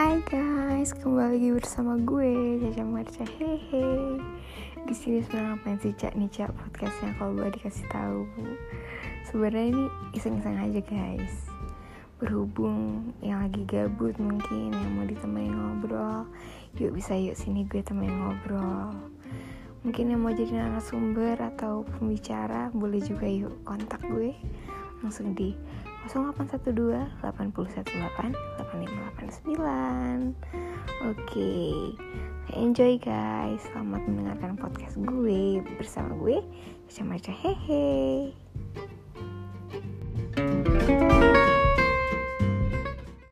Hai guys, kembali lagi bersama gue Caca Marca Hehe. Di sini sebenarnya ngapain sih Cak nih Cak podcastnya kalau gue dikasih tahu. Sebenarnya ini iseng-iseng aja guys. Berhubung yang lagi gabut mungkin yang mau ditemani ngobrol, yuk bisa yuk sini gue temenin ngobrol. Mungkin yang mau jadi narasumber atau pembicara boleh juga yuk kontak gue langsung di 0812 818 8589 Oke. Enjoy guys. Selamat mendengarkan podcast gue Bersama gue Caca Hehe